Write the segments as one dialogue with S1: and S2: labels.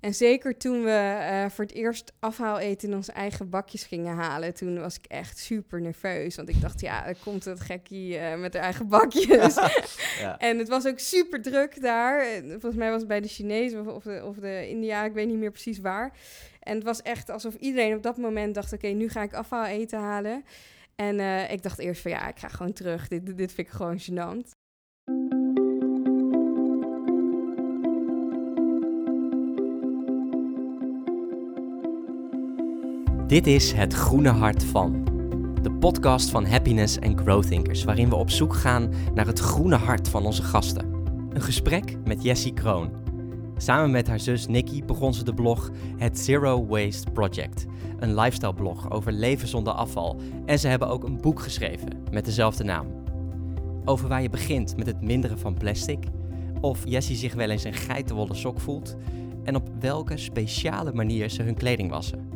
S1: En zeker toen we eh, voor het eerst afhaal eten in onze eigen bakjes gingen halen, toen was ik echt super nerveus. Want ik dacht, ja, er komt het gekkie uh, met haar eigen bakjes. ja. En het was ook super druk daar. Volgens mij was het bij de Chinezen of, de, of de India, ik weet niet meer precies waar. En het was echt alsof iedereen op dat moment dacht, oké, nu ga ik afhaal eten halen. En uh, ik dacht eerst van, ja, ik ga gewoon terug. Dit, dit vind ik gewoon gênant.
S2: Dit is Het Groene Hart van. De podcast van Happiness and Growth Thinkers, waarin we op zoek gaan naar het groene hart van onze gasten. Een gesprek met Jessie Kroon. Samen met haar zus Nikki begon ze de blog Het Zero Waste Project, een lifestyle blog over leven zonder afval. En ze hebben ook een boek geschreven met dezelfde naam. Over waar je begint met het minderen van plastic, of Jessie zich wel eens een geitenwolle sok voelt en op welke speciale manier ze hun kleding wassen.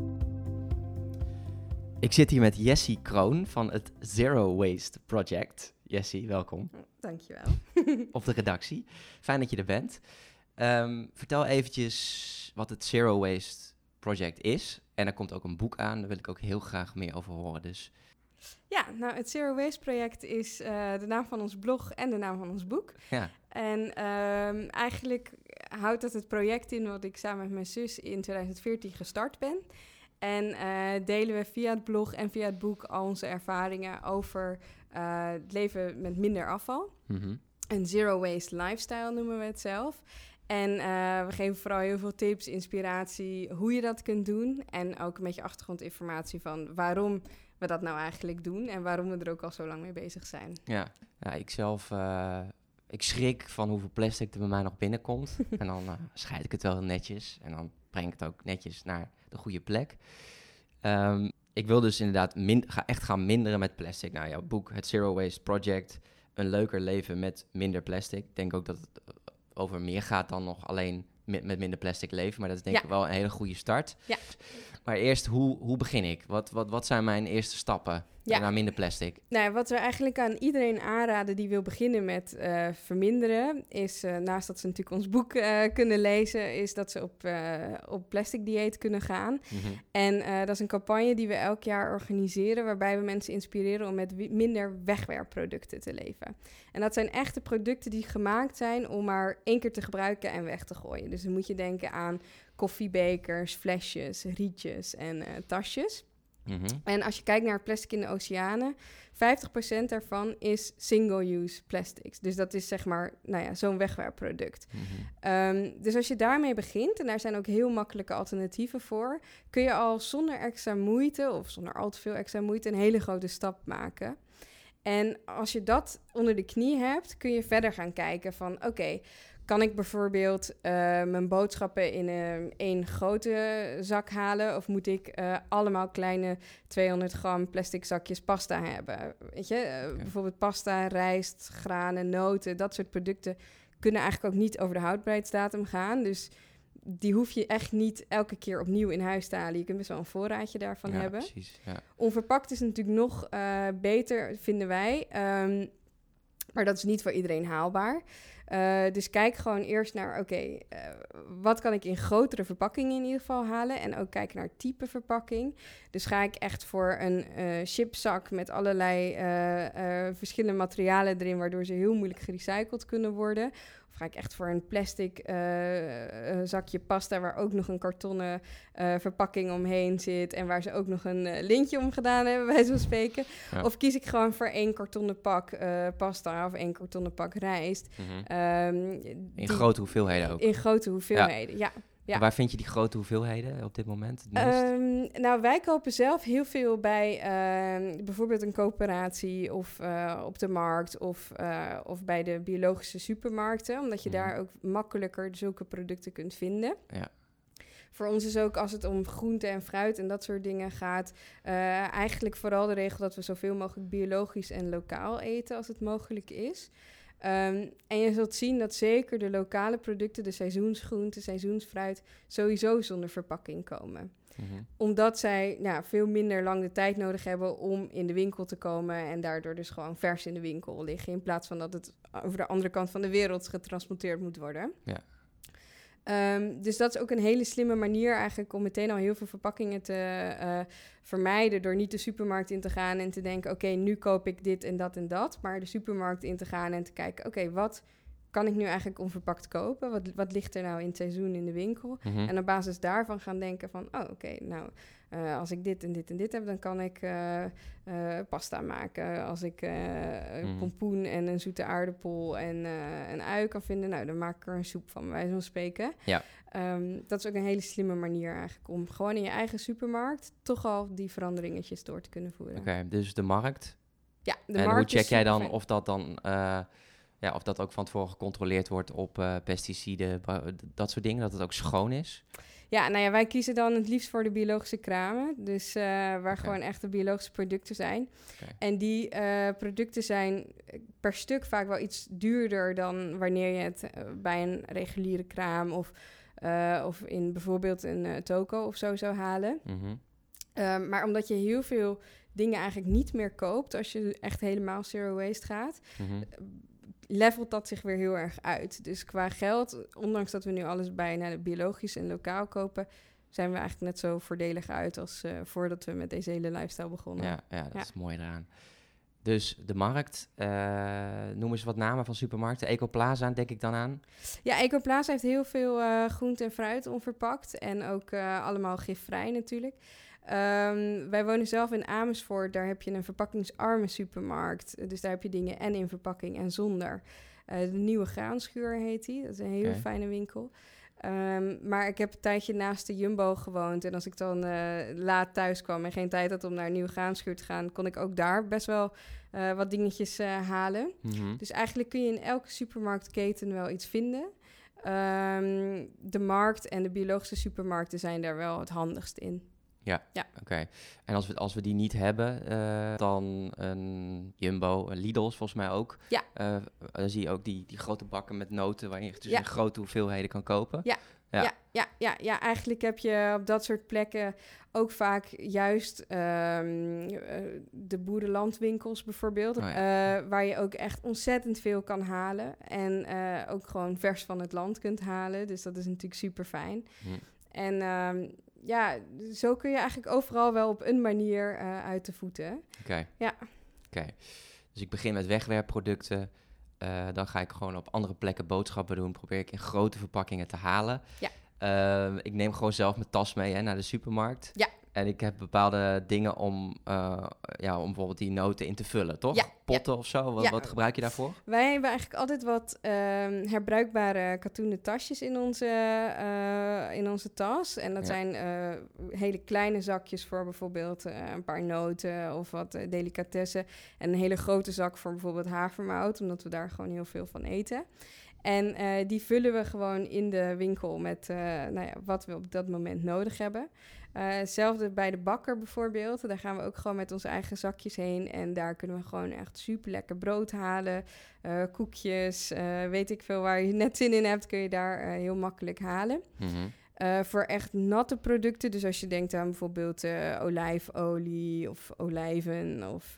S2: Ik zit hier met Jessie Kroon van het Zero Waste Project. Jessie, welkom.
S1: Dankjewel.
S2: Op de redactie. Fijn dat je er bent. Um, vertel eventjes wat het Zero Waste Project is. En er komt ook een boek aan, daar wil ik ook heel graag meer over horen. Dus.
S1: Ja, nou, het Zero Waste Project is uh, de naam van ons blog en de naam van ons boek. Ja. En um, eigenlijk houdt dat het project in wat ik samen met mijn zus in 2014 gestart ben. En uh, delen we via het blog en via het boek al onze ervaringen over uh, het leven met minder afval. Mm Een zero waste lifestyle noemen we het zelf. En uh, we geven vooral heel veel tips, inspiratie, hoe je dat kunt doen. En ook een beetje achtergrondinformatie van waarom we dat nou eigenlijk doen en waarom we er ook al zo lang mee bezig zijn.
S2: Ja, ja ik zelf, ik schrik van hoeveel plastic er bij mij nog binnenkomt. en dan scheid ik het wel netjes en dan breng ik het ook netjes naar de goede plek. Um, ik wil dus inderdaad min ga echt gaan minderen met plastic. Nou, jouw boek, het Zero Waste Project, een leuker leven met minder plastic. Ik denk ook dat het over meer gaat dan nog alleen met, met minder plastic leven. Maar dat is denk ik wel een hele goede start. Ja. Maar eerst, hoe, hoe begin ik? Wat, wat, wat zijn mijn eerste stappen ja. naar minder plastic?
S1: Nou, wat we eigenlijk aan iedereen aanraden die wil beginnen met uh, verminderen, is uh, naast dat ze natuurlijk ons boek uh, kunnen lezen, is dat ze op, op plastic dieet kunnen gaan. Mm -hmm. En dat is een campagne die we elk jaar organiseren, waarbij we mensen inspireren om met minder wegwerpproducten te leven. En dat zijn echte producten die gemaakt zijn om maar één keer te gebruiken en weg te gooien. Dus dan moet je denken aan koffiebekers, flesjes, rietjes en tasjes. Mm -hmm. En als je kijkt naar het plastic in de oceanen, 50% daarvan is single-use plastics. Dus dat is zeg maar, nou ja, zo'n wegwerpproduct. Mm -hmm. um, dus als je daarmee begint, en daar zijn ook heel makkelijke alternatieven voor, kun je al zonder extra moeite of zonder al te veel extra moeite een hele grote stap maken. En als je dat onder de knie hebt, kun je verder gaan kijken van oké, okay, kan ik bijvoorbeeld uh, mijn boodschappen in uh, één grote zak halen? Of moet ik uh, allemaal kleine 200 gram plastic zakjes pasta hebben? Weet je, okay. bijvoorbeeld pasta, rijst, granen, noten, dat soort producten kunnen eigenlijk ook niet over de houdbaarheidsdatum gaan. Dus die hoef je echt niet elke keer opnieuw in huis te halen. Je kunt best wel een voorraadje daarvan ja, hebben. Precies, ja. Onverpakt is natuurlijk nog beter, vinden wij. Um, maar dat is niet voor iedereen haalbaar. Uh, dus kijk gewoon eerst naar, oké, uh, wat kan ik in grotere verpakkingen in ieder geval halen? En ook kijken naar type verpakking. Dus ga ik echt voor een uh, chipzak met allerlei verschillende materialen erin, waardoor ze heel moeilijk gerecycled kunnen worden? Of ga ik echt voor een plastic uh, zakje pasta waar ook nog een kartonnen uh, verpakking omheen zit en waar ze ook nog een lintje om gedaan hebben, bij zo'n spreken. Ja. Of kies ik gewoon voor één kartonnen pak pasta of één kartonnen pak rijst.
S2: Mm -hmm. um, in die, grote hoeveelheden ook.
S1: In grote hoeveelheden, ja. ja.
S2: Ja. Waar vind je die grote hoeveelheden op dit moment?
S1: Um, nou, wij kopen zelf heel veel bij uh, bijvoorbeeld een coöperatie of uh, op de markt of, uh, of bij de biologische supermarkten, omdat je mm. daar ook makkelijker zulke producten kunt vinden. Ja. Voor ons is ook als het om groente en fruit en dat soort dingen gaat, uh, eigenlijk vooral de regel dat we zoveel mogelijk biologisch en lokaal eten als het mogelijk is. Um, en je zult zien dat zeker de lokale producten, de seizoensgroenten, seizoensfruit, sowieso zonder verpakking komen. Mm -hmm. Omdat zij nou, veel minder lang de tijd nodig hebben om in de winkel te komen en daardoor dus gewoon vers in de winkel liggen. In plaats van dat het over de andere kant van de wereld getransporteerd moet worden. Ja. Ehm, dus dat is ook een hele slimme manier eigenlijk om meteen al heel veel verpakkingen te eh, vermijden door niet de supermarkt in te gaan en te denken, oké, nu koop ik dit en dat en dat, maar de supermarkt in te gaan en te kijken, oké, wat kan ik nu eigenlijk onverpakt kopen? Wat, wat ligt er nou in het seizoen in de winkel?
S2: Mhm.
S1: En op basis daarvan gaan denken van, oh oké, nou, eh, als ik dit en dit en dit heb, dan kan ik eh, eh, pasta maken. Als ik
S2: Mhm.
S1: pompoen en een zoete aardappel en een ui kan vinden, nou, dan maak ik er een soep van, bij wijze van spreken.
S2: Ja.
S1: Ehm, dat is ook een hele slimme manier eigenlijk om gewoon in je eigen supermarkt toch al die veranderingetjes door te kunnen voeren.
S2: Oké, dus de markt.
S1: Ja, de
S2: en hoe
S1: markt
S2: check jij dan of dat dan... ja, of dat ook van tevoren gecontroleerd wordt op pesticiden, dat soort dingen, dat het ook schoon is.
S1: Ja, nou ja, wij kiezen dan het liefst voor de biologische kramen. Dus eh, waar
S2: Oké.
S1: gewoon echte biologische producten zijn. En die eh, producten zijn per stuk vaak wel iets duurder dan wanneer je het eh, bij een reguliere kraam of, of in bijvoorbeeld een toko of zo zou halen.
S2: Mhm.
S1: Ehm, maar omdat je heel veel dingen eigenlijk niet meer koopt als je echt helemaal zero waste gaat,
S2: Mhm.
S1: Levelt dat zich weer heel erg uit. Dus qua geld, ondanks dat we nu alles bijna biologisch en lokaal kopen, zijn we eigenlijk net zo voordelig uit als eh, voordat we met deze hele lifestyle begonnen.
S2: Ja, ja, dat
S1: Ja.
S2: is mooi eraan. Dus de markt, eh, noem eens wat namen van supermarkten. Ecoplaza denk ik dan aan.
S1: Ja, Ecoplaza heeft heel veel eh groente en fruit onverpakt. En ook allemaal gifvrij natuurlijk. Ehm, wij wonen zelf in Amersfoort. Daar heb je een verpakkingsarme supermarkt. Dus daar heb je dingen en in verpakking en zonder. Eh, de Nieuwe Graanschuur heet die. Dat is een hele fijne winkel. Ehm, maar ik heb een tijdje naast de Jumbo gewoond. En als ik dan eh, laat thuis kwam en geen tijd had om naar een nieuwe graanschuur te gaan... kon ik ook daar best wel eh, wat dingetjes halen.
S2: Mhm.
S1: Dus eigenlijk kun je in elke supermarktketen wel iets vinden. Ehm, de markt en de biologische supermarkten zijn daar wel het handigst in.
S2: Oké. En als we, als we die niet hebben, eh, dan een Jumbo, een Lidl's volgens mij ook.
S1: Ja.
S2: Eh, dan zie je ook die, die grote bakken met noten waarin je dus
S1: Ja.
S2: grote hoeveelheden kan kopen.
S1: Ja.
S2: Ja.
S1: Ja. Ja, ja, ja, eigenlijk heb je op dat soort plekken ook vaak juist ehm, eh, de boerenlandwinkels bijvoorbeeld.
S2: Oh
S1: waar je ook echt ontzettend veel kan halen. En ook gewoon vers van het land kunt halen. Dus dat is natuurlijk super fijn.
S2: Hm.
S1: En ehm, ja, zo kun je eigenlijk overal wel op een manier eh, uit de voeten.
S2: Oké.
S1: Ja.
S2: Oké. Dus ik begin met wegwerpproducten. Eh, dan ga ik gewoon op andere plekken boodschappen doen. Probeer ik in grote verpakkingen te halen.
S1: Ja.
S2: Eh, ik neem gewoon zelf mijn tas mee hè, naar de supermarkt.
S1: Ja.
S2: En ik heb bepaalde dingen om, eh, ja, om bijvoorbeeld die noten in te vullen, toch?
S1: Ja,
S2: Potten of zo? Wat,
S1: Ja.
S2: wat gebruik je daarvoor?
S1: Wij hebben eigenlijk altijd wat ehm, herbruikbare katoenen tasjes in onze, eh, in onze tas. En dat
S2: Ja.
S1: zijn eh, hele kleine zakjes voor bijvoorbeeld een paar noten of wat delicatessen. En een hele grote zak voor bijvoorbeeld havermout, omdat we daar gewoon heel veel van eten. En eh, die vullen we gewoon in de winkel met eh, nou ja, wat we op dat moment nodig hebben. Eh, Hetzelfde bij de bakker bijvoorbeeld. Daar gaan we ook gewoon met onze eigen zakjes heen. En daar kunnen we gewoon echt super lekker brood halen. eh, koekjes, eh, weet ik veel waar je net zin in hebt, kun je daar heel makkelijk halen.
S2: Mhm.
S1: Voor echt natte producten, dus als je denkt aan bijvoorbeeld olijfolie of olijven of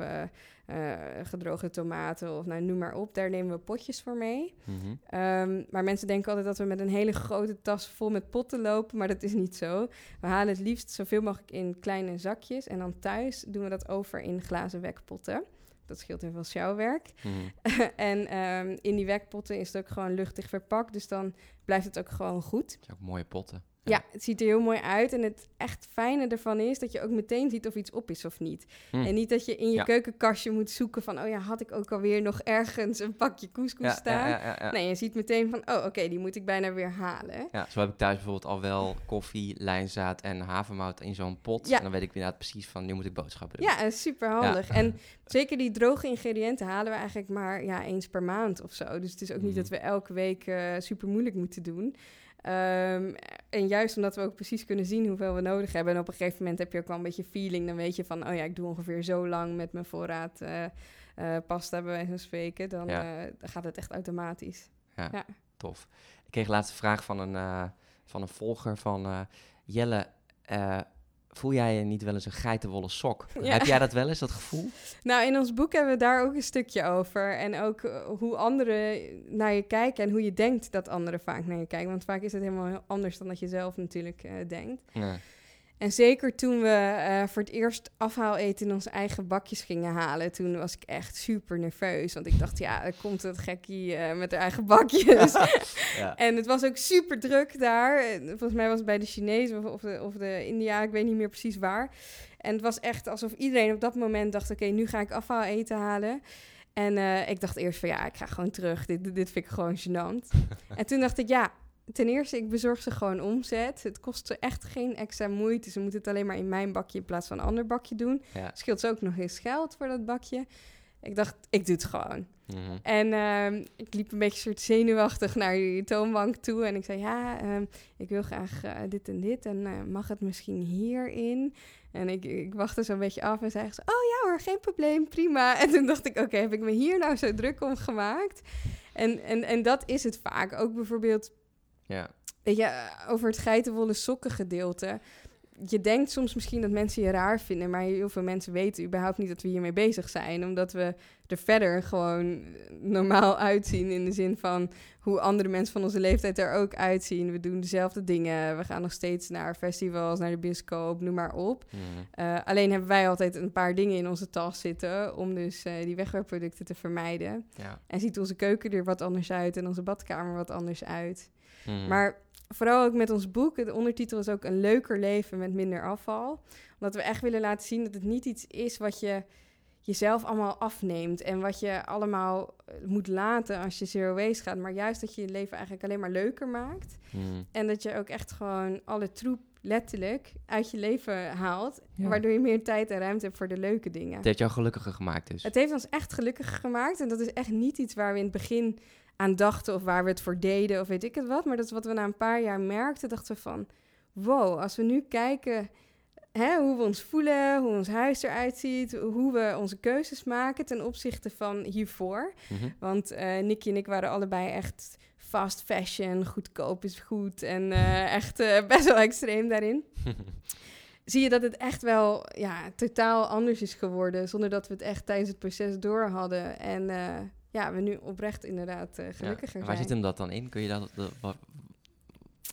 S1: eh, gedroogde tomaten of nou, noem maar op, daar nemen we potjes voor mee.
S2: Mhm.
S1: Ehm, maar mensen denken altijd dat we met een hele grote tas vol met potten lopen, maar dat is niet zo. We halen het liefst zoveel mogelijk in kleine zakjes en dan thuis doen we dat over in glazen wekpotten. Dat scheelt heel veel sjouwwerk.
S2: Mhm.
S1: en ehm, in die wekpotten is het ook gewoon luchtig verpakt, dus dan blijft het ook gewoon goed.
S2: Het zijn ook mooie potten.
S1: Ja, het ziet er heel mooi uit. En het echt fijne ervan is dat je ook meteen ziet of iets op is of niet.
S2: Hm.
S1: En niet dat je in je
S2: Ja.
S1: keukenkastje moet zoeken van... oh ja, had ik ook alweer nog ergens een pakje couscous
S2: Ja,
S1: staan? Nee, je ziet meteen van... oh, oké, die moet ik bijna weer halen.
S2: Ja, zo heb ik thuis bijvoorbeeld al wel koffie, lijnzaad en havermout in zo'n pot.
S1: Ja.
S2: En dan weet ik inderdaad precies van, nu moet ik boodschappen doen.
S1: Ja, super handig. En zeker die droge ingrediënten halen we eigenlijk maar ja, eens per maand of zo. Dus het is ook niet
S2: Mhm.
S1: dat we elke week eh, super moeilijk moeten doen. Ehm, en juist omdat we ook precies kunnen zien hoeveel we nodig hebben. En op een gegeven moment heb je ook wel een beetje feeling. Dan weet je van, oh ja, ik doe ongeveer zo lang met mijn voorraad eh, eh, pasta bij wijze van spreken. Dan,
S2: Ja.
S1: eh, dan gaat het echt automatisch.
S2: Tof. Ik kreeg laatst een vraag van een, van een volger van... Jelle, voel jij je niet wel eens een geitenwolle sok?
S1: Ja.
S2: Heb jij dat wel eens, dat gevoel?
S1: Nou, in ons boek hebben we daar ook een stukje over. En ook eh, hoe anderen naar je kijken en hoe je denkt dat anderen vaak naar je kijken. Want vaak is het helemaal anders dan dat je zelf natuurlijk eh, denkt.
S2: Ja.
S1: En zeker toen we eh, voor het eerst afhaaleten in onze eigen bakjes gingen halen, toen was ik echt super nerveus. Want ik dacht, ja, er komt het gekkie eh, met haar eigen bakjes.
S2: Ja.
S1: En het was ook super druk daar. En Volgens mij was het bij de Chinezen of, of, de, of de India, ik weet niet meer precies waar. En het was echt alsof iedereen op dat moment dacht, oké, nu ga ik afhaal eten halen. En eh, ik dacht eerst van, ja, ik ga gewoon terug. Dit, dit vind ik gewoon gênant. en toen dacht ik, ja, ten eerste, ik bezorg ze gewoon omzet. Het kost ze echt geen extra moeite. Ze moeten het alleen maar in mijn bakje in plaats van een ander bakje doen.
S2: Ja.
S1: Scheelt ze ook nog eens geld voor dat bakje. Ik dacht, ik doe het gewoon.
S2: Mhm.
S1: En ehm, ik liep een beetje soort zenuwachtig naar die toonbank toe. En ik zei, ja, ehm, ik wil graag eh, dit en dit. En eh, mag het misschien hierin? En ik, ik wachtte zo'n beetje af en zei ze, oh ja hoor, geen probleem, prima. En toen dacht ik, oké, heb ik me hier nou zo druk om gemaakt? En, en, en dat is het vaak. Ook bijvoorbeeld
S2: ja.
S1: Weet je, eh, over het geitenwolle sokken gedeelte. Je denkt soms misschien dat mensen je raar vinden, maar heel veel mensen weten überhaupt niet dat we hiermee bezig zijn. Omdat we er verder gewoon normaal uitzien in de zin van hoe andere mensen van onze leeftijd er ook uitzien. We doen dezelfde dingen, we gaan nog steeds naar festivals, naar de bioscoop, noem maar op.
S2: Mhm.
S1: Eh, alleen hebben wij altijd een paar dingen in onze tas zitten om dus eh, die wegwerpproducten te vermijden.
S2: ja.
S1: En ziet onze keuken er wat anders uit en onze badkamer wat anders uit.
S2: Mhm.
S1: Maar vooral ook met ons boek, de ondertitel is ook een leuker leven met minder afval. Omdat we echt willen laten zien dat het niet iets is wat je jezelf allemaal afneemt en wat je allemaal eh, moet laten als je zero waste gaat, maar juist dat je je leven eigenlijk alleen maar leuker maakt
S2: Mhm.
S1: en dat je ook echt gewoon alle troep letterlijk uit je leven haalt,
S2: Ja.
S1: waardoor je meer tijd en ruimte hebt voor de leuke dingen.
S2: Het heeft jou gelukkiger gemaakt dus.
S1: Het heeft ons echt gelukkig gemaakt. En dat is echt niet iets waar we in het begin aan dachten of waar we het voor deden of weet ik het wat. Maar dat is wat we na een paar jaar merkten. Dachten we van, wow, als we nu kijken hè, hoe we ons voelen, hoe ons huis eruit ziet, hoe we onze keuzes maken ten opzichte van hiervoor.
S2: Mhm.
S1: Want eh Nicky en ik waren allebei echt fast fashion, goedkoop is goed en eh, echt eh, best wel extreem daarin zie je dat het echt wel ja, totaal anders is geworden. Zonder dat we het echt tijdens het proces door hadden. En ja, we nu oprecht inderdaad eh,
S2: Ja.
S1: gelukkiger
S2: En Waar
S1: zijn.
S2: zit hem dat dan in? Kun je dat, dat,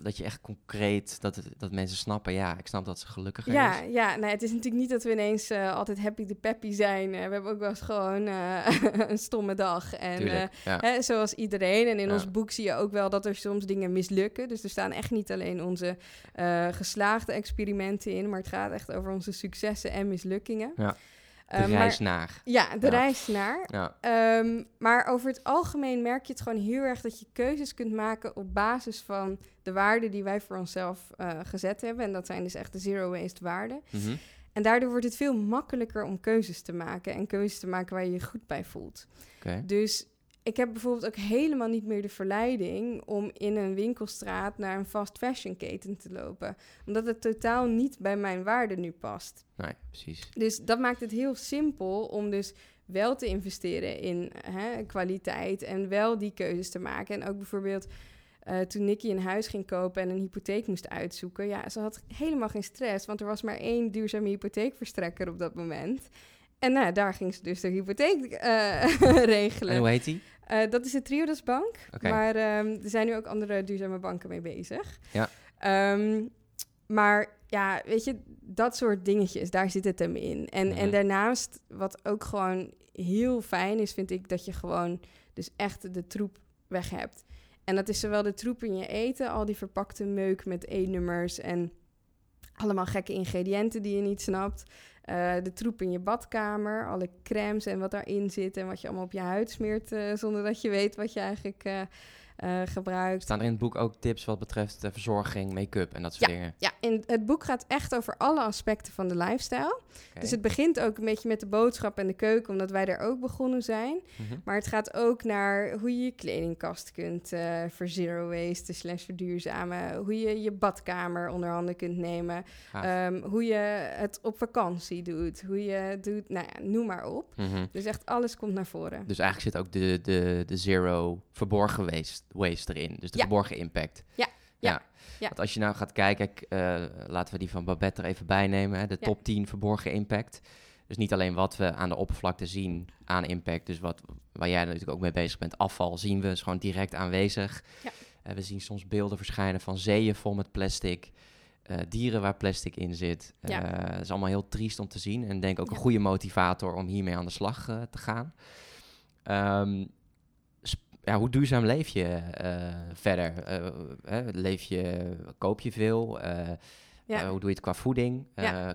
S2: dat je echt concreet, dat, het- dat mensen snappen, ja, ik snap dat ze gelukkiger
S1: Ja,
S2: is.
S1: ja nou, het is natuurlijk niet dat we ineens eh, altijd happy de peppy zijn. Eh, we hebben ook wel eens gewoon een stomme dag. En,
S2: Tuurlijk, ja.
S1: hè, zoals iedereen. En in
S2: Ja.
S1: ons boek zie je ook wel dat er soms dingen mislukken. Dus er staan echt niet alleen onze geslaagde experimenten in. Maar het gaat echt over onze successen en mislukkingen.
S2: Ja. De
S1: Eh,
S2: reis naar.
S1: Ja, de
S2: Ja.
S1: reis naar.
S2: Ja.
S1: Ehm, maar over het algemeen merk je het gewoon heel erg dat je keuzes kunt maken op basis van de waarden die wij voor onszelf eh, gezet hebben. En dat zijn dus echt de zero waste waarden.
S2: Mhm.
S1: En daardoor wordt het veel makkelijker om keuzes te maken en keuzes te maken waar je je goed bij voelt. Dus ik heb bijvoorbeeld ook helemaal niet meer de verleiding om in een winkelstraat naar een fast fashion keten te lopen. Omdat het totaal niet bij mijn waarden nu past.
S2: Nee, precies.
S1: Dus dat maakt het heel simpel om dus wel te investeren in hè, kwaliteit en wel die keuzes te maken. En ook bijvoorbeeld eh, toen Nicky een huis ging kopen en een hypotheek moest uitzoeken. Ja, ze had helemaal geen stress, want er was maar één duurzame hypotheekverstrekker op dat moment. En nou, daar ging ze dus de hypotheek eh, regelen.
S2: En hoe heet die?
S1: Eh, dat is de Triodos Bank.
S2: Oké.
S1: Maar ehm, er zijn nu ook andere duurzame banken mee bezig.
S2: Ja.
S1: Ehm, maar ja, weet je, dat soort dingetjes, daar zit het hem in. En,
S2: Mhm.
S1: en daarnaast, wat ook gewoon heel fijn is, vind ik dat je gewoon dus echt de troep weg hebt. En dat is zowel de troep in je eten, al die verpakte meuk met E-nummers en allemaal gekke ingrediënten die je niet snapt. Eh, de troep in je badkamer, alle crèmes en wat daarin zit en wat je allemaal op je huid smeert eh, zonder dat je weet wat je eigenlijk eh, eh, gebruikt.
S2: Staan er in het boek ook tips wat betreft de verzorging, make-up en dat soort dingen?
S1: Ja, in het boek gaat echt over alle aspecten van de lifestyle. Dus het begint ook een beetje met de boodschap en de keuken, omdat wij daar ook begonnen zijn.
S2: Mhm.
S1: Maar het gaat ook naar hoe je je kledingkast kunt eh voor zero waste slash verduurzamen. Hoe je je badkamer onder handen kunt nemen. Ehm, hoe je het op vakantie doet. Hoe je doet, nou ja, noem maar op.
S2: Mhm.
S1: Dus echt alles komt naar voren.
S2: Dus eigenlijk zit ook de, de, de zero verborgen waste, waste erin. Dus de
S1: Ja.
S2: verborgen impact.
S1: Ja.
S2: Ja. Want als je nou gaat kijken, uh, laten we die van Babette er even bij nemen, hè, de top 10 verborgen impact. Dus niet alleen wat we aan de oppervlakte zien aan impact, dus wat, waar jij natuurlijk ook mee bezig bent, afval zien we, is gewoon direct aanwezig. Ja. Uh, we zien soms beelden verschijnen van zeeën vol met plastic. Uh, dieren waar plastic in zit. Uh, Het is allemaal heel triest om te zien. En denk ook een goede motivator om hiermee aan de slag te gaan. Um, ja, hoe duurzaam leef je verder? leef je, koop je veel? Ja. hoe doe je het qua voeding,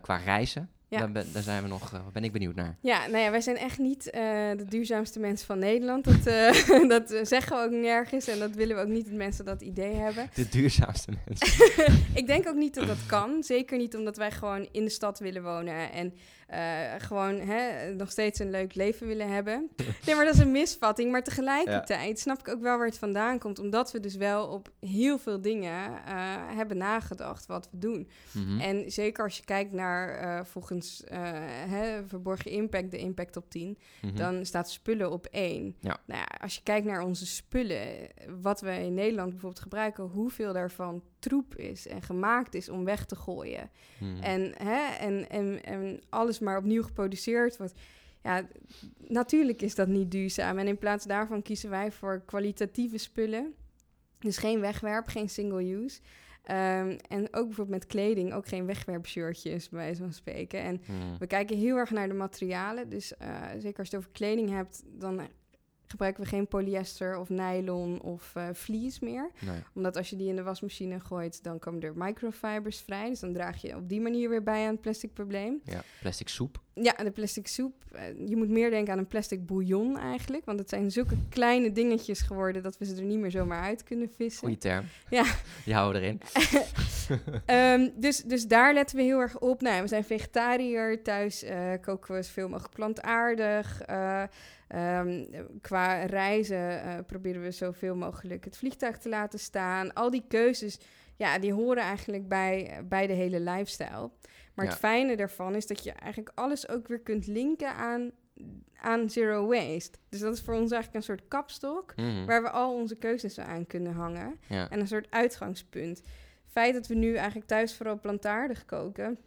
S2: qua reizen? Ja. Daar, ben, daar zijn we nog, ben ik benieuwd naar.
S1: Ja, nou ja, wij zijn echt niet uh, de duurzaamste mensen van Nederland. Dat, uh, dat zeggen we ook nergens en dat willen we ook niet dat mensen dat idee hebben.
S2: De duurzaamste mensen.
S1: ik denk ook niet dat dat kan. Zeker niet omdat wij gewoon in de stad willen wonen en gewoon hè, nog steeds een leuk leven willen hebben. Nee, maar dat is een misvatting. Maar tegelijkertijd snap ik ook wel waar het vandaan komt. Omdat we dus wel op heel veel dingen hebben nagedacht wat we doen. Mm -hmm. En zeker als je kijkt naar volgens uh, hè, verborgen impact, de impact op 10, mhm. dan staat spullen op 1. Ja. Nou ja, als je kijkt naar onze spullen, wat we in Nederland bijvoorbeeld gebruiken, hoeveel daarvan troep is en gemaakt is om weg te gooien. Mhm. En, hè, en, en, en alles maar opnieuw geproduceerd wordt. Ja, natuurlijk is dat niet duurzaam. En in plaats daarvan kiezen wij voor kwalitatieve spullen. Dus geen wegwerp, geen single use. Um, en ook bijvoorbeeld met kleding, ook geen wegwerpshirtjes, bij wijze van spreken. En hmm. we kijken heel erg naar de materialen. Dus uh, zeker als je het over kleding hebt, dan gebruiken we geen polyester of nylon of uh, vlies meer. Nee. Omdat als je die in de wasmachine gooit, dan komen er microfibers vrij. Dus dan draag je op die manier weer bij aan het plastic probleem.
S2: Ja, plastic soep.
S1: Ja, de plastic soep. Uh, je moet meer denken aan een plastic bouillon eigenlijk. Want het zijn zulke kleine dingetjes geworden dat we ze er niet meer zomaar uit kunnen vissen.
S2: Goeie term. Ja. Die houden erin.
S1: um, dus, dus daar letten we heel erg op. Nou, we zijn vegetariër. Thuis uh, koken we zoveel mogelijk plantaardig. Um, qua reizen uh, proberen we zoveel mogelijk het vliegtuig te laten staan. Al die keuzes, ja, die horen eigenlijk bij, bij de hele lifestyle. Maar het fijne daarvan is dat je eigenlijk alles ook weer kunt linken aan, aan zero waste. Dus dat is voor ons eigenlijk een soort kapstok mhm. waar we al onze keuzes aan kunnen hangen. En een soort uitgangspunt. Het feit dat we nu eigenlijk thuis vooral plantaardig koken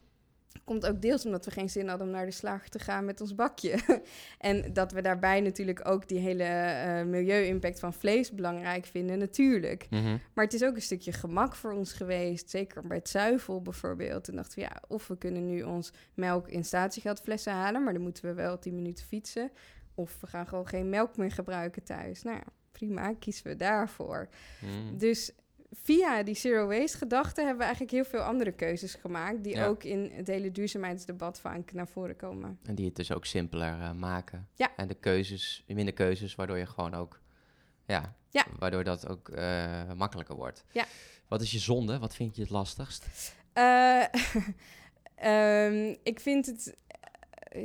S1: Komt ook deels omdat we geen zin hadden om naar de slager te gaan met ons bakje. en dat we daarbij natuurlijk ook die hele uh, milieu-impact van vlees belangrijk vinden, natuurlijk. Mhm. Maar het is ook een stukje gemak voor ons geweest. Zeker bij het zuivel bijvoorbeeld. En dachten we, ja, of we kunnen nu ons melk in statiegeldflessen halen, maar dan moeten we wel 10 minuten fietsen. Of we gaan gewoon geen melk meer gebruiken thuis. Nou ja, prima, kiezen we daarvoor. Mhm. Dus via die zero waste gedachte hebben we eigenlijk heel veel andere keuzes gemaakt. Die ook in het hele duurzaamheidsdebat vaak naar voren komen.
S2: En die het dus ook simpeler uh, maken. Ja. En de keuzes, minder keuzes, waardoor je gewoon ook. Ja, ja. waardoor dat ook uh, makkelijker wordt. Ja. Wat is je zonde? Wat vind je het lastigst?
S1: Uh, um, ik vind het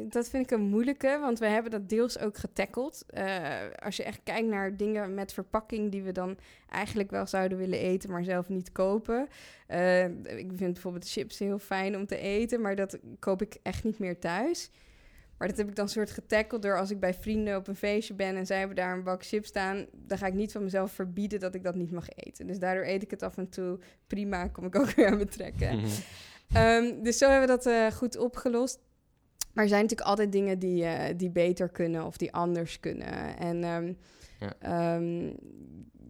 S1: dat vind ik een moeilijke, want we hebben dat deels ook getackeld. Uh, als je echt kijkt naar dingen met verpakking die we dan eigenlijk wel zouden willen eten, maar zelf niet kopen. Uh, ik vind bijvoorbeeld chips heel fijn om te eten, maar dat koop ik echt niet meer thuis. Maar dat heb ik dan soort getackeld door als ik bij vrienden op een feestje ben en zij hebben daar een bak chips staan, dan ga ik niet van mezelf verbieden dat ik dat niet mag eten. Dus daardoor eet ik het af en toe prima, kom ik ook weer aan betrekken. um, dus zo hebben we dat uh, goed opgelost. Maar er zijn natuurlijk altijd dingen die, uh, die beter kunnen of die anders kunnen. En um, ja. Um,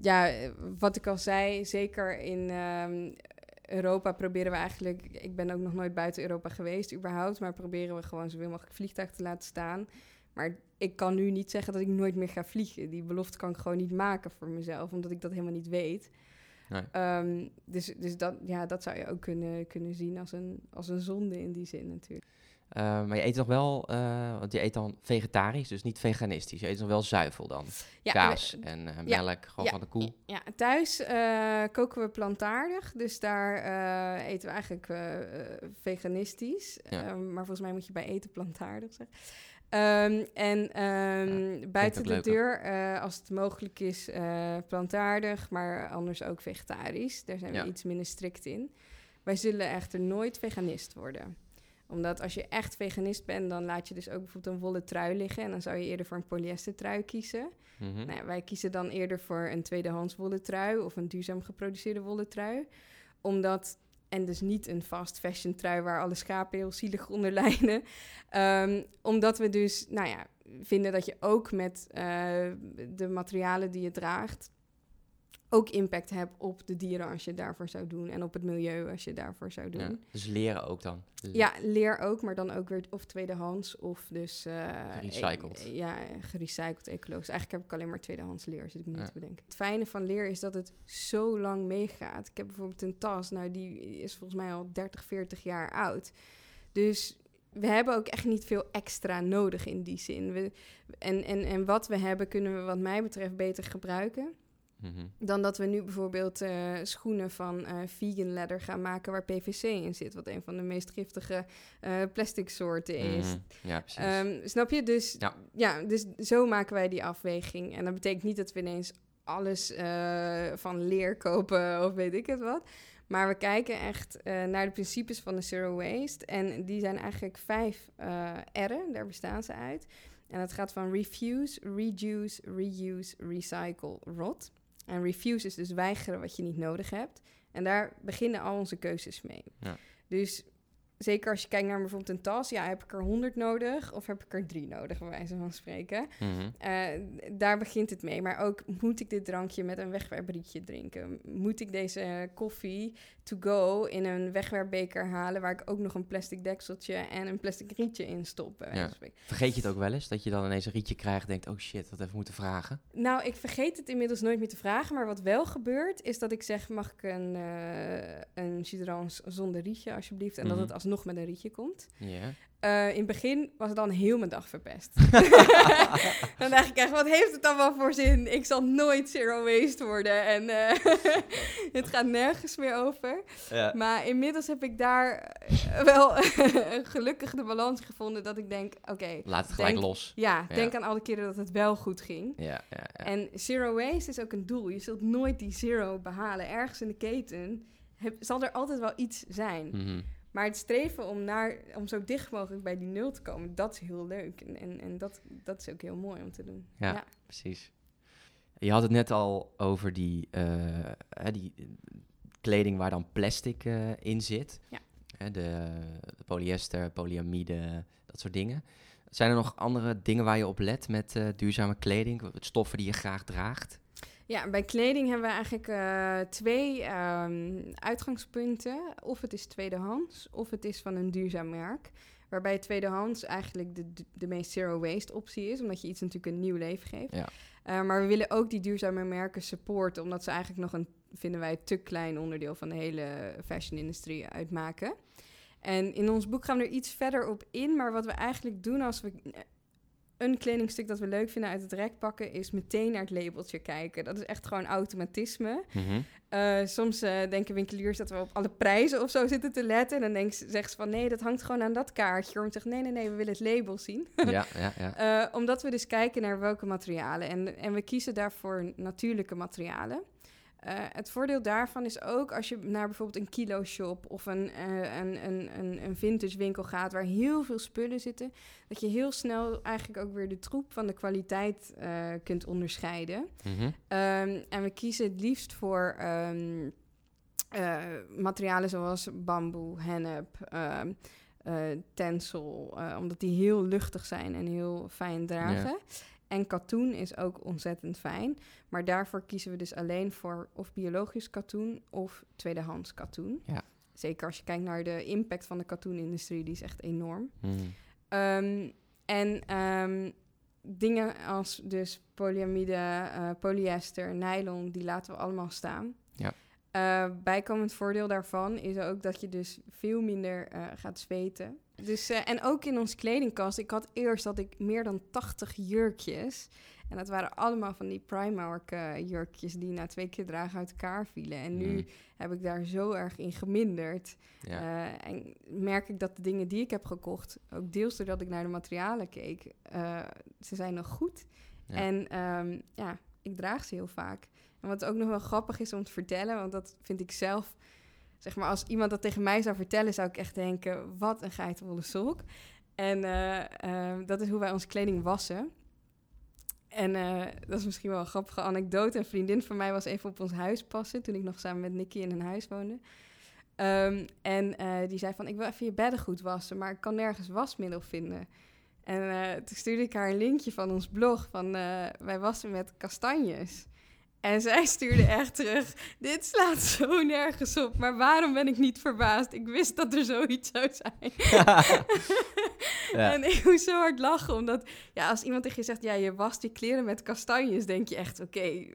S1: ja. wat ik al zei, zeker in um, Europa proberen we eigenlijk... Ik ben ook nog nooit buiten Europa geweest überhaupt... maar proberen we gewoon zoveel mogelijk vliegtuig te laten staan. Maar ik kan nu niet zeggen dat ik nooit meer ga vliegen. Die belofte kan ik gewoon niet maken voor mezelf... omdat ik dat helemaal niet weet. Nee. dus dus dat, ja, dat zou je ook kunnen, kunnen zien als een, als een zonde in die zin natuurlijk.
S2: Uh, maar je eet nog wel, uh, want je eet dan vegetarisch, dus niet veganistisch. Je eet nog wel zuivel dan. Ja, Kaas en uh, melk, gewoon van de koe.
S1: Ja, thuis koken we plantaardig, dus daar eten we eigenlijk veganistisch. Ehm, maar volgens mij moet je bij eten plantaardig zeggen. Um, en um, buiten de deur, als het mogelijk is, plantaardig, maar anders ook vegetarisch. Daar zijn we iets minder strikt in. Wij zullen echter nooit veganist worden. Omdat als je echt veganist bent, dan laat je dus ook bijvoorbeeld een wollen trui liggen. En dan zou je eerder voor een polyester trui kiezen.
S2: Mhm.
S1: Nou ja, wij kiezen dan eerder voor een tweedehands wollen trui of een duurzaam geproduceerde wollen trui. Omdat, en dus niet een fast fashion trui waar alle schapen heel zielig onder lijnen. Ehm, omdat we dus, nou ja, vinden dat je ook met eh, de materialen die je draagt ook impact hebt op de dieren als je het daarvoor zou doen. En op het milieu als je het daarvoor zou doen.
S2: Ja,
S1: Ja,
S2: dus leren ook dan. Dus-
S1: leer ook, maar dan ook weer of tweedehands of dus... eh,
S2: Gerecycled.
S1: e- ja, gerecycled, ecologisch. Eigenlijk heb ik alleen maar tweedehands leer, zit ik me
S2: Ja.
S1: niet te bedenken. Het fijne van leer is dat het zo lang meegaat. Ik heb bijvoorbeeld een tas, nou die is volgens mij al 30, 40 jaar oud. Dus we hebben ook echt niet veel extra nodig in die zin. We, en, en, en wat we hebben kunnen we wat mij betreft beter gebruiken.
S2: Mhm.
S1: Dan dat we nu bijvoorbeeld eh, schoenen van eh, vegan leather gaan maken waar PVC in zit. Wat een van de meest giftige eh, plastic soorten is.
S2: Mhm. Ja, precies.
S1: Ehm, snap je? Dus,
S2: Ja.
S1: ja. dus zo maken wij die afweging. En dat betekent niet dat we ineens alles van leer kopen of weet ik het wat. Maar we kijken echt naar de principes van de Zero Waste. En die zijn eigenlijk vijf R'en, daar bestaan ze uit. En dat gaat van refuse, reduce, reuse, recycle, rot. En refuse is dus weigeren wat je niet nodig hebt. En daar beginnen al onze keuzes mee.
S2: Ja.
S1: Dus zeker als je kijkt naar bijvoorbeeld een tas, ja, heb ik er 100 nodig of heb ik er drie nodig, bij wijze van spreken.
S2: Mhm.
S1: Eh, daar begint het mee. Maar ook, moet ik dit drankje met een wegwerprietje drinken? Moet ik deze koffie to go in een wegwerpbeker halen... waar ik ook nog een plastic dekseltje en een plastic rietje in stop? bij wijze
S2: Ja.
S1: van spreken?
S2: Vergeet je het ook wel eens? Dat je dan ineens een rietje krijgt en denkt... oh shit, dat even moeten vragen.
S1: Nou, ik vergeet het inmiddels nooit meer te vragen. Maar wat wel gebeurt, is dat ik zeg... mag ik een, eh een zonder rietje, alsjeblieft? En
S2: Mhm.
S1: dat het alsnog met een rietje komt. Eh, in het begin was het dan heel mijn dag verpest. dan dacht ik echt, wat heeft het dan wel voor zin? Ik zal nooit zero waste worden en eh, het gaat nergens meer over.
S2: Ja.
S1: Maar inmiddels heb ik daar eh, wel gelukkig de balans gevonden dat ik denk, oké,
S2: Laat het gelijk
S1: Denk-
S2: los.
S1: ja,
S2: Ja.
S1: denk aan alle keren dat het wel goed ging.
S2: Ja.
S1: En zero waste is ook een doel. Je zult nooit die zero behalen. Ergens in de keten heb- zal er altijd wel iets zijn.
S2: Mhm.
S1: Maar het streven om, naar, om zo dicht mogelijk bij die nul te komen, dat is heel leuk. En, en, en dat, dat is ook heel mooi om te doen.
S2: Ja. Precies. Je had het net al over die, eh, hè, die kleding waar dan plastic eh, in zit.
S1: Ja.
S2: De, de polyester, polyamide, dat soort dingen. Zijn er nog andere dingen waar je op let met eh, duurzame kleding? Stoffen die je graag draagt?
S1: Ja, bij kleding hebben we eigenlijk eh, twee ehm, uitgangspunten. Of het is tweedehands, of het is van een duurzaam merk. Waarbij tweedehands eigenlijk de, de, meest zero waste optie is, omdat je iets natuurlijk een nieuw leven geeft.
S2: Ja.
S1: Eh, maar we willen ook die duurzame merken supporten, omdat ze eigenlijk nog een, vinden wij, te klein onderdeel van de hele fashion-industrie uitmaken. En in ons boek gaan we er iets verder op in, maar wat we eigenlijk doen als we een kledingstuk dat we leuk vinden uit het rek pakken, is meteen naar het labeltje kijken. Dat is echt gewoon automatisme.
S2: Mhm.
S1: Eh, soms eh, denken winkeliers dat we op alle prijzen of zo zitten te letten. En dan denk, zeggen ze van nee, dat hangt gewoon aan dat kaartje. Om te zeggen nee, nee, nee, we willen het label zien.
S2: ja, ja, ja.
S1: Eh, omdat we dus kijken naar welke materialen. En, en we kiezen daarvoor natuurlijke materialen. Eh, het voordeel daarvan is ook als je naar bijvoorbeeld een kilo shop of een, eh, een, een, een, vintage winkel gaat waar heel veel spullen zitten, dat je heel snel eigenlijk ook weer de troep van de kwaliteit eh, kunt onderscheiden.
S2: Mhm.
S1: Ehm, en we kiezen het liefst voor ehm, eh, materialen zoals bamboe, hennep, tencel, eh, omdat die heel luchtig zijn en heel fijn dragen. En katoen is ook ontzettend fijn. Maar daarvoor kiezen we dus alleen voor of biologisch katoen of tweedehands katoen.
S2: Ja.
S1: Zeker als je kijkt naar de impact van de katoenindustrie, die is echt enorm.
S2: Mhm.
S1: Ehm, en ehm, dingen als dus polyamide, eh, polyester, nylon, die laten we allemaal staan.
S2: Ja.
S1: Eh, bijkomend voordeel daarvan is ook dat je dus veel minder eh, gaat zweten. Dus, eh, en ook in onze kledingkast, ik had eerst dat ik meer dan 80 jurkjes. En dat waren allemaal van die Primark jurkjes die na twee keer dragen uit elkaar vielen. En nu
S2: Mhm.
S1: heb ik daar zo erg in geminderd.
S2: Ja.
S1: En merk ik dat de dingen die ik heb gekocht, ook deels doordat ik naar de materialen keek, ze zijn nog goed.
S2: Ja.
S1: En ehm, ja, ik draag ze heel vaak. En wat ook nog wel grappig is om te vertellen, want dat vind ik zelf zeg maar, als iemand dat tegen mij zou vertellen, zou ik echt denken: wat een geitenwolle sok. En eh, eh, dat is hoe wij onze kleding wassen. En uh, dat is misschien wel een grappige anekdote. Een vriendin van mij was even op ons huis passen toen ik nog samen met Nicky in een huis woonde. Um, en uh, die zei van, ik wil even je beddengoed wassen, maar ik kan nergens wasmiddel vinden. En uh, toen stuurde ik haar een linkje van ons blog van wij wassen met kastanjes. En zij stuurde echt terug: Dit slaat zo nergens op, maar waarom ben ik niet verbaasd? Ik wist dat er zoiets zou zijn. ja. En ik moest zo hard lachen, omdat ja, als iemand tegen je zegt: Ja, je wast je kleren met kastanjes, denk je echt: Oké,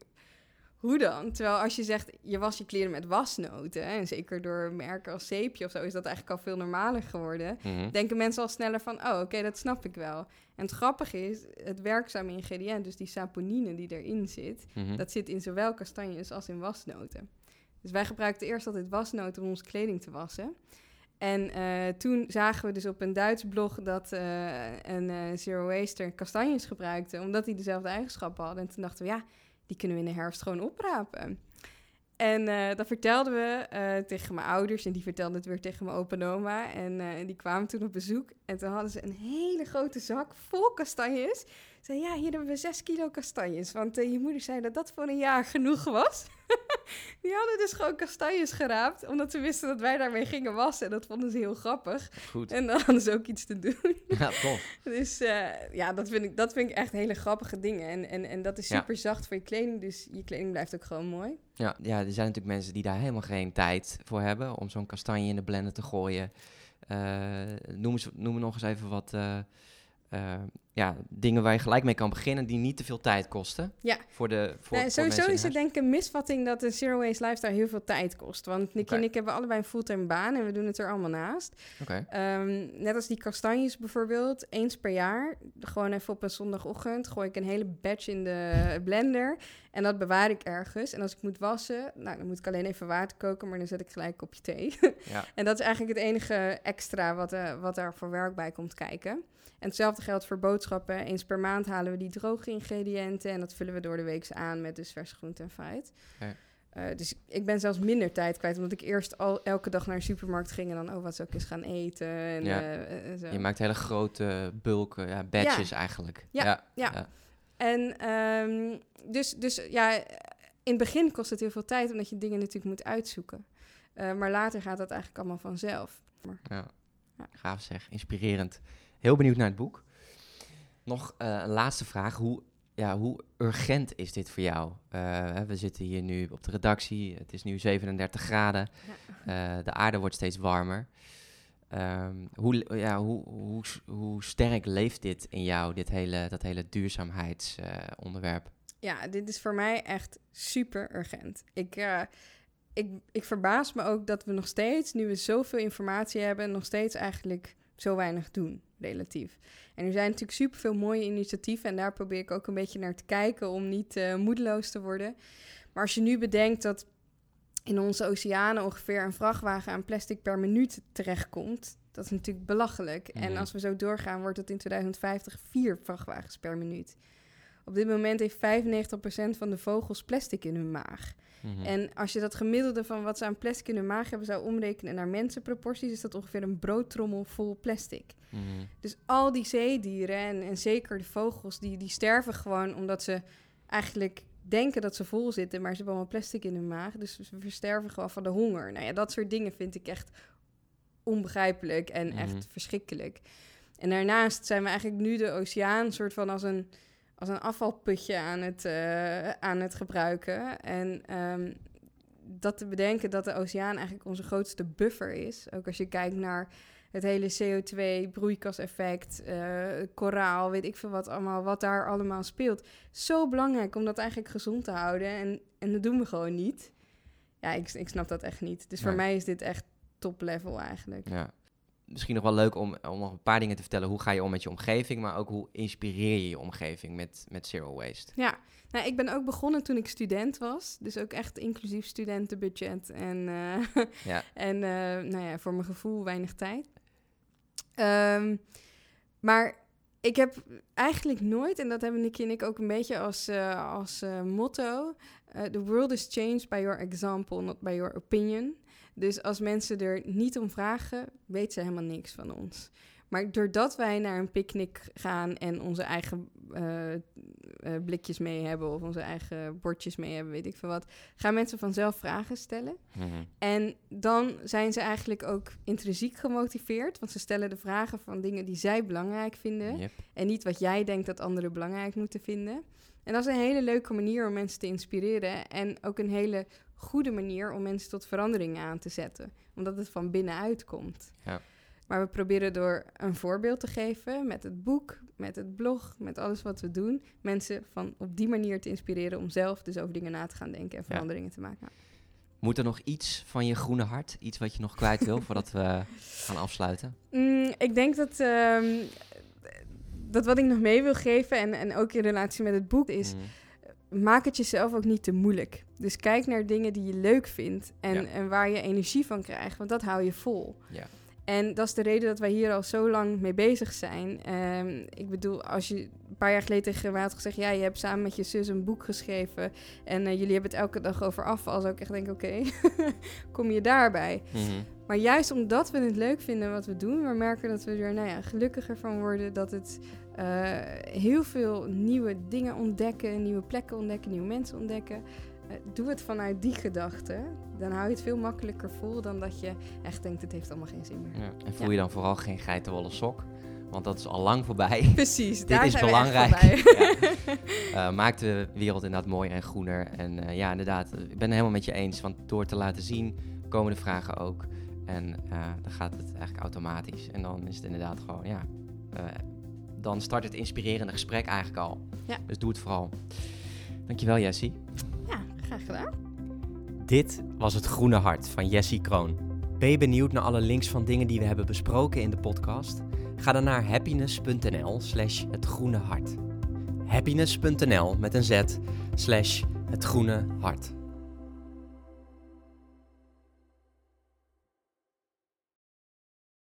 S1: hoe dan? Terwijl als je zegt, je was je kleren met wasnoten, en zeker door merken als zeepje of zo, is dat eigenlijk al veel normaler geworden. Mhm. Denken mensen al sneller van, oh, oké, dat snap ik wel. En het grappige is, het werkzame ingrediënt, dus die saponine die erin zit, mhm. dat zit in zowel kastanjes als in wasnoten. Dus wij gebruikten eerst altijd wasnoten om onze kleding te wassen. En uh, toen zagen we dus op een Duits blog dat uh, een uh, Zero Waster kastanjes gebruikte, omdat die dezelfde eigenschappen hadden. En toen dachten we, ja, die kunnen we in de herfst gewoon oprapen. En uh, dat vertelden we uh, tegen mijn ouders en die vertelden het weer tegen mijn opa en oma. En uh, die kwamen toen op bezoek en toen hadden ze een hele grote zak vol kastanjes. Zei ja, hier hebben we zes kilo kastanjes. Want je moeder zei dat dat voor een jaar genoeg was. die hadden dus gewoon kastanjes geraapt, omdat ze wisten dat wij daarmee gingen wassen. En dat vonden ze heel grappig.
S2: Goed.
S1: En dan hadden ze ook iets te doen.
S2: Ja, tof.
S1: dus uh, ja, dat vind, ik, dat vind ik echt hele grappige dingen. En, en, en dat is super zacht voor je kleding, dus je kleding blijft ook gewoon mooi.
S2: Ja, ja, er zijn natuurlijk mensen die daar helemaal geen tijd voor hebben om zo'n kastanje in de blender te gooien. Uh, noem, eens, noem nog eens even wat... Uh, uh, ja, dingen waar je gelijk mee kan beginnen die niet te veel tijd kosten.
S1: Ja.
S2: Voor de, voor,
S1: nee, sowieso is het denk ik een misvatting dat een zero waste lifestyle heel veel tijd kost. Want Nicky okay. en ik hebben allebei een fulltime baan en we doen het er allemaal naast.
S2: Okay.
S1: Um, net als die kastanjes bijvoorbeeld, eens per jaar, gewoon even op een zondagochtend, gooi ik een hele batch in de blender en dat bewaar ik ergens. En als ik moet wassen, nou, dan moet ik alleen even water koken, maar dan zet ik gelijk een kopje thee.
S2: Ja.
S1: en dat is eigenlijk het enige extra wat, uh, wat er voor werk bij komt kijken. En hetzelfde geldt voor boodschappen. Eens per maand halen we die droge ingrediënten en dat vullen we door de week aan met dus verse groente en fruit.
S2: Ja.
S1: Uh, dus ik ben zelfs minder tijd kwijt, omdat ik eerst al elke dag naar de supermarkt ging en dan, oh, wat zou ik eens gaan eten? En,
S2: ja.
S1: uh, zo.
S2: Je maakt hele grote bulken, ja, batches
S1: ja.
S2: eigenlijk.
S1: Ja, ja. ja. En um, dus, dus ja, in het begin kost het heel veel tijd, omdat je dingen natuurlijk moet uitzoeken. Uh, maar later gaat dat eigenlijk allemaal vanzelf. Maar,
S2: ja. gaaf zeg, inspirerend. Heel benieuwd naar het boek. Nog uh, een laatste vraag. Hoe, ja, hoe urgent is dit voor jou? Uh, we zitten hier nu op de redactie. Het is nu 37 graden. Ja. Uh, de aarde wordt steeds warmer. Um, hoe, ja, hoe, hoe, hoe sterk leeft dit in jou, dit hele, dat hele duurzaamheidsonderwerp?
S1: ja, dit is voor mij echt super urgent. Ik, ik, ik verbaas me ook dat we nog steeds, nu we zoveel informatie hebben, nog steeds eigenlijk zo weinig doen, relatief. En er zijn natuurlijk superveel mooie initiatieven en daar probeer ik ook een beetje naar te kijken om niet uh, moedeloos te worden. Maar als je nu bedenkt dat in onze oceanen ongeveer een vrachtwagen aan plastic per minuut terechtkomt, dat is natuurlijk belachelijk. Mm. En als we zo doorgaan, wordt het in 2050 vier vrachtwagens per minuut. Op dit moment heeft 95% van de vogels plastic in hun maag.
S2: Mhm.
S1: En als je dat gemiddelde van wat ze aan plastic in hun maag hebben zou omrekenen naar mensenproporties, is dat ongeveer een broodtrommel vol plastic.
S2: Mm-hmm.
S1: Dus al die zeedieren en, en zeker de vogels, die, die sterven gewoon omdat ze eigenlijk denken dat ze vol zitten, maar ze hebben allemaal plastic in hun maag. Dus ze versterven gewoon van de honger. Nou ja, dat soort dingen vind ik echt onbegrijpelijk en
S2: Mhm.
S1: echt verschrikkelijk. En daarnaast zijn we eigenlijk nu de oceaan soort van als een, als een afvalputje aan het, eh, aan het gebruiken. En ehm, dat te bedenken dat de oceaan eigenlijk onze grootste buffer is. Ook als je kijkt naar het hele CO2-broeikaseffect, eh, koraal, weet ik veel wat allemaal, wat daar allemaal speelt. Zo belangrijk om dat eigenlijk gezond te houden. En, en dat doen we gewoon niet. Ja, ik, ik snap dat echt niet. Dus voor mij is dit echt top level eigenlijk.
S2: Ja. Misschien nog wel leuk om, om nog een paar dingen te vertellen. Hoe ga je om met je omgeving, maar ook hoe inspireer je je omgeving met, met zero waste?
S1: Ja, nou, ik ben ook begonnen toen ik student was. Dus ook echt inclusief studentenbudget. En, eh,
S2: Ja.
S1: en eh, nou ja, voor mijn gevoel weinig tijd. Ehm, maar ik heb eigenlijk nooit, en dat hebben Nicky en ik ook een beetje als, eh, als motto... the world is changed by your example, not by your opinion. Dus als mensen er niet om vragen, weten ze helemaal niks van ons. Maar doordat wij naar een picknick gaan en onze eigen uh, uh, blikjes mee hebben of onze eigen bordjes mee hebben, weet ik veel wat, gaan mensen vanzelf vragen stellen.
S2: Mhm.
S1: En dan zijn ze eigenlijk ook intrinsiek gemotiveerd, want ze stellen de vragen van dingen die zij belangrijk vinden
S2: Yep.
S1: en niet wat jij denkt dat anderen belangrijk moeten vinden. En dat is een hele leuke manier om mensen te inspireren en ook een hele goede manier om mensen tot verandering aan te zetten, omdat het van binnenuit komt.
S2: Ja.
S1: Maar we proberen door een voorbeeld te geven met het boek, met het blog, met alles wat we doen, mensen van op die manier te inspireren om zelf dus over dingen na te gaan denken en
S2: Ja.
S1: veranderingen te maken.
S2: Moet er nog iets van je groene hart, iets wat je nog kwijt wil voordat we gaan afsluiten?
S1: Mm, ik denk dat, ehm, dat wat ik nog mee wil geven, en, en ook in relatie met het boek, is
S2: Mhm.
S1: Maak het jezelf ook niet te moeilijk. Dus kijk naar dingen die je leuk vindt en,
S2: Ja.
S1: en waar je energie van krijgt, want dat hou je vol.
S2: Ja.
S1: En dat is de reden dat wij hier al zo lang mee bezig zijn. Ehm, ik bedoel, als je een paar jaar geleden tegen mij had gezegd... ja, je hebt samen met je zus een boek geschreven... en eh, jullie hebben het elke dag over afval... zou ik echt denken, oké, kom je daarbij?
S2: Mhm.
S1: Maar juist omdat we het leuk vinden wat we doen... we merken dat we er nou ja, gelukkiger van worden... dat het eh, heel veel nieuwe dingen ontdekken... nieuwe plekken ontdekken, nieuwe mensen ontdekken... Eh, doe het vanuit die gedachte. Dan hou je het veel makkelijker vol dan dat je echt denkt: het heeft allemaal geen zin meer.
S2: Ja. En voel
S1: Ja.
S2: je dan vooral geen geitenwolle sok, want dat is al lang voorbij.
S1: Precies,
S2: Dit
S1: daar
S2: is
S1: zijn
S2: belangrijk.
S1: We.
S2: Eh, maakt de wereld inderdaad mooier en groener. En eh, ja, inderdaad, ik ben het helemaal met je eens. Want door te laten zien, komen de vragen ook. En dan gaat het eigenlijk automatisch. En dan is het inderdaad gewoon, ja... dan start het inspirerende gesprek eigenlijk al.
S1: Ja.
S2: Dus doe het vooral. Dankjewel, Jessie. Dit was het Groene Hart van Jessie Kroon. Ben je benieuwd naar alle links van dingen die we hebben besproken in de podcast? Ga dan naar happiness.nl slash het groene hart. Happiness.nl met een z slash het groene hart.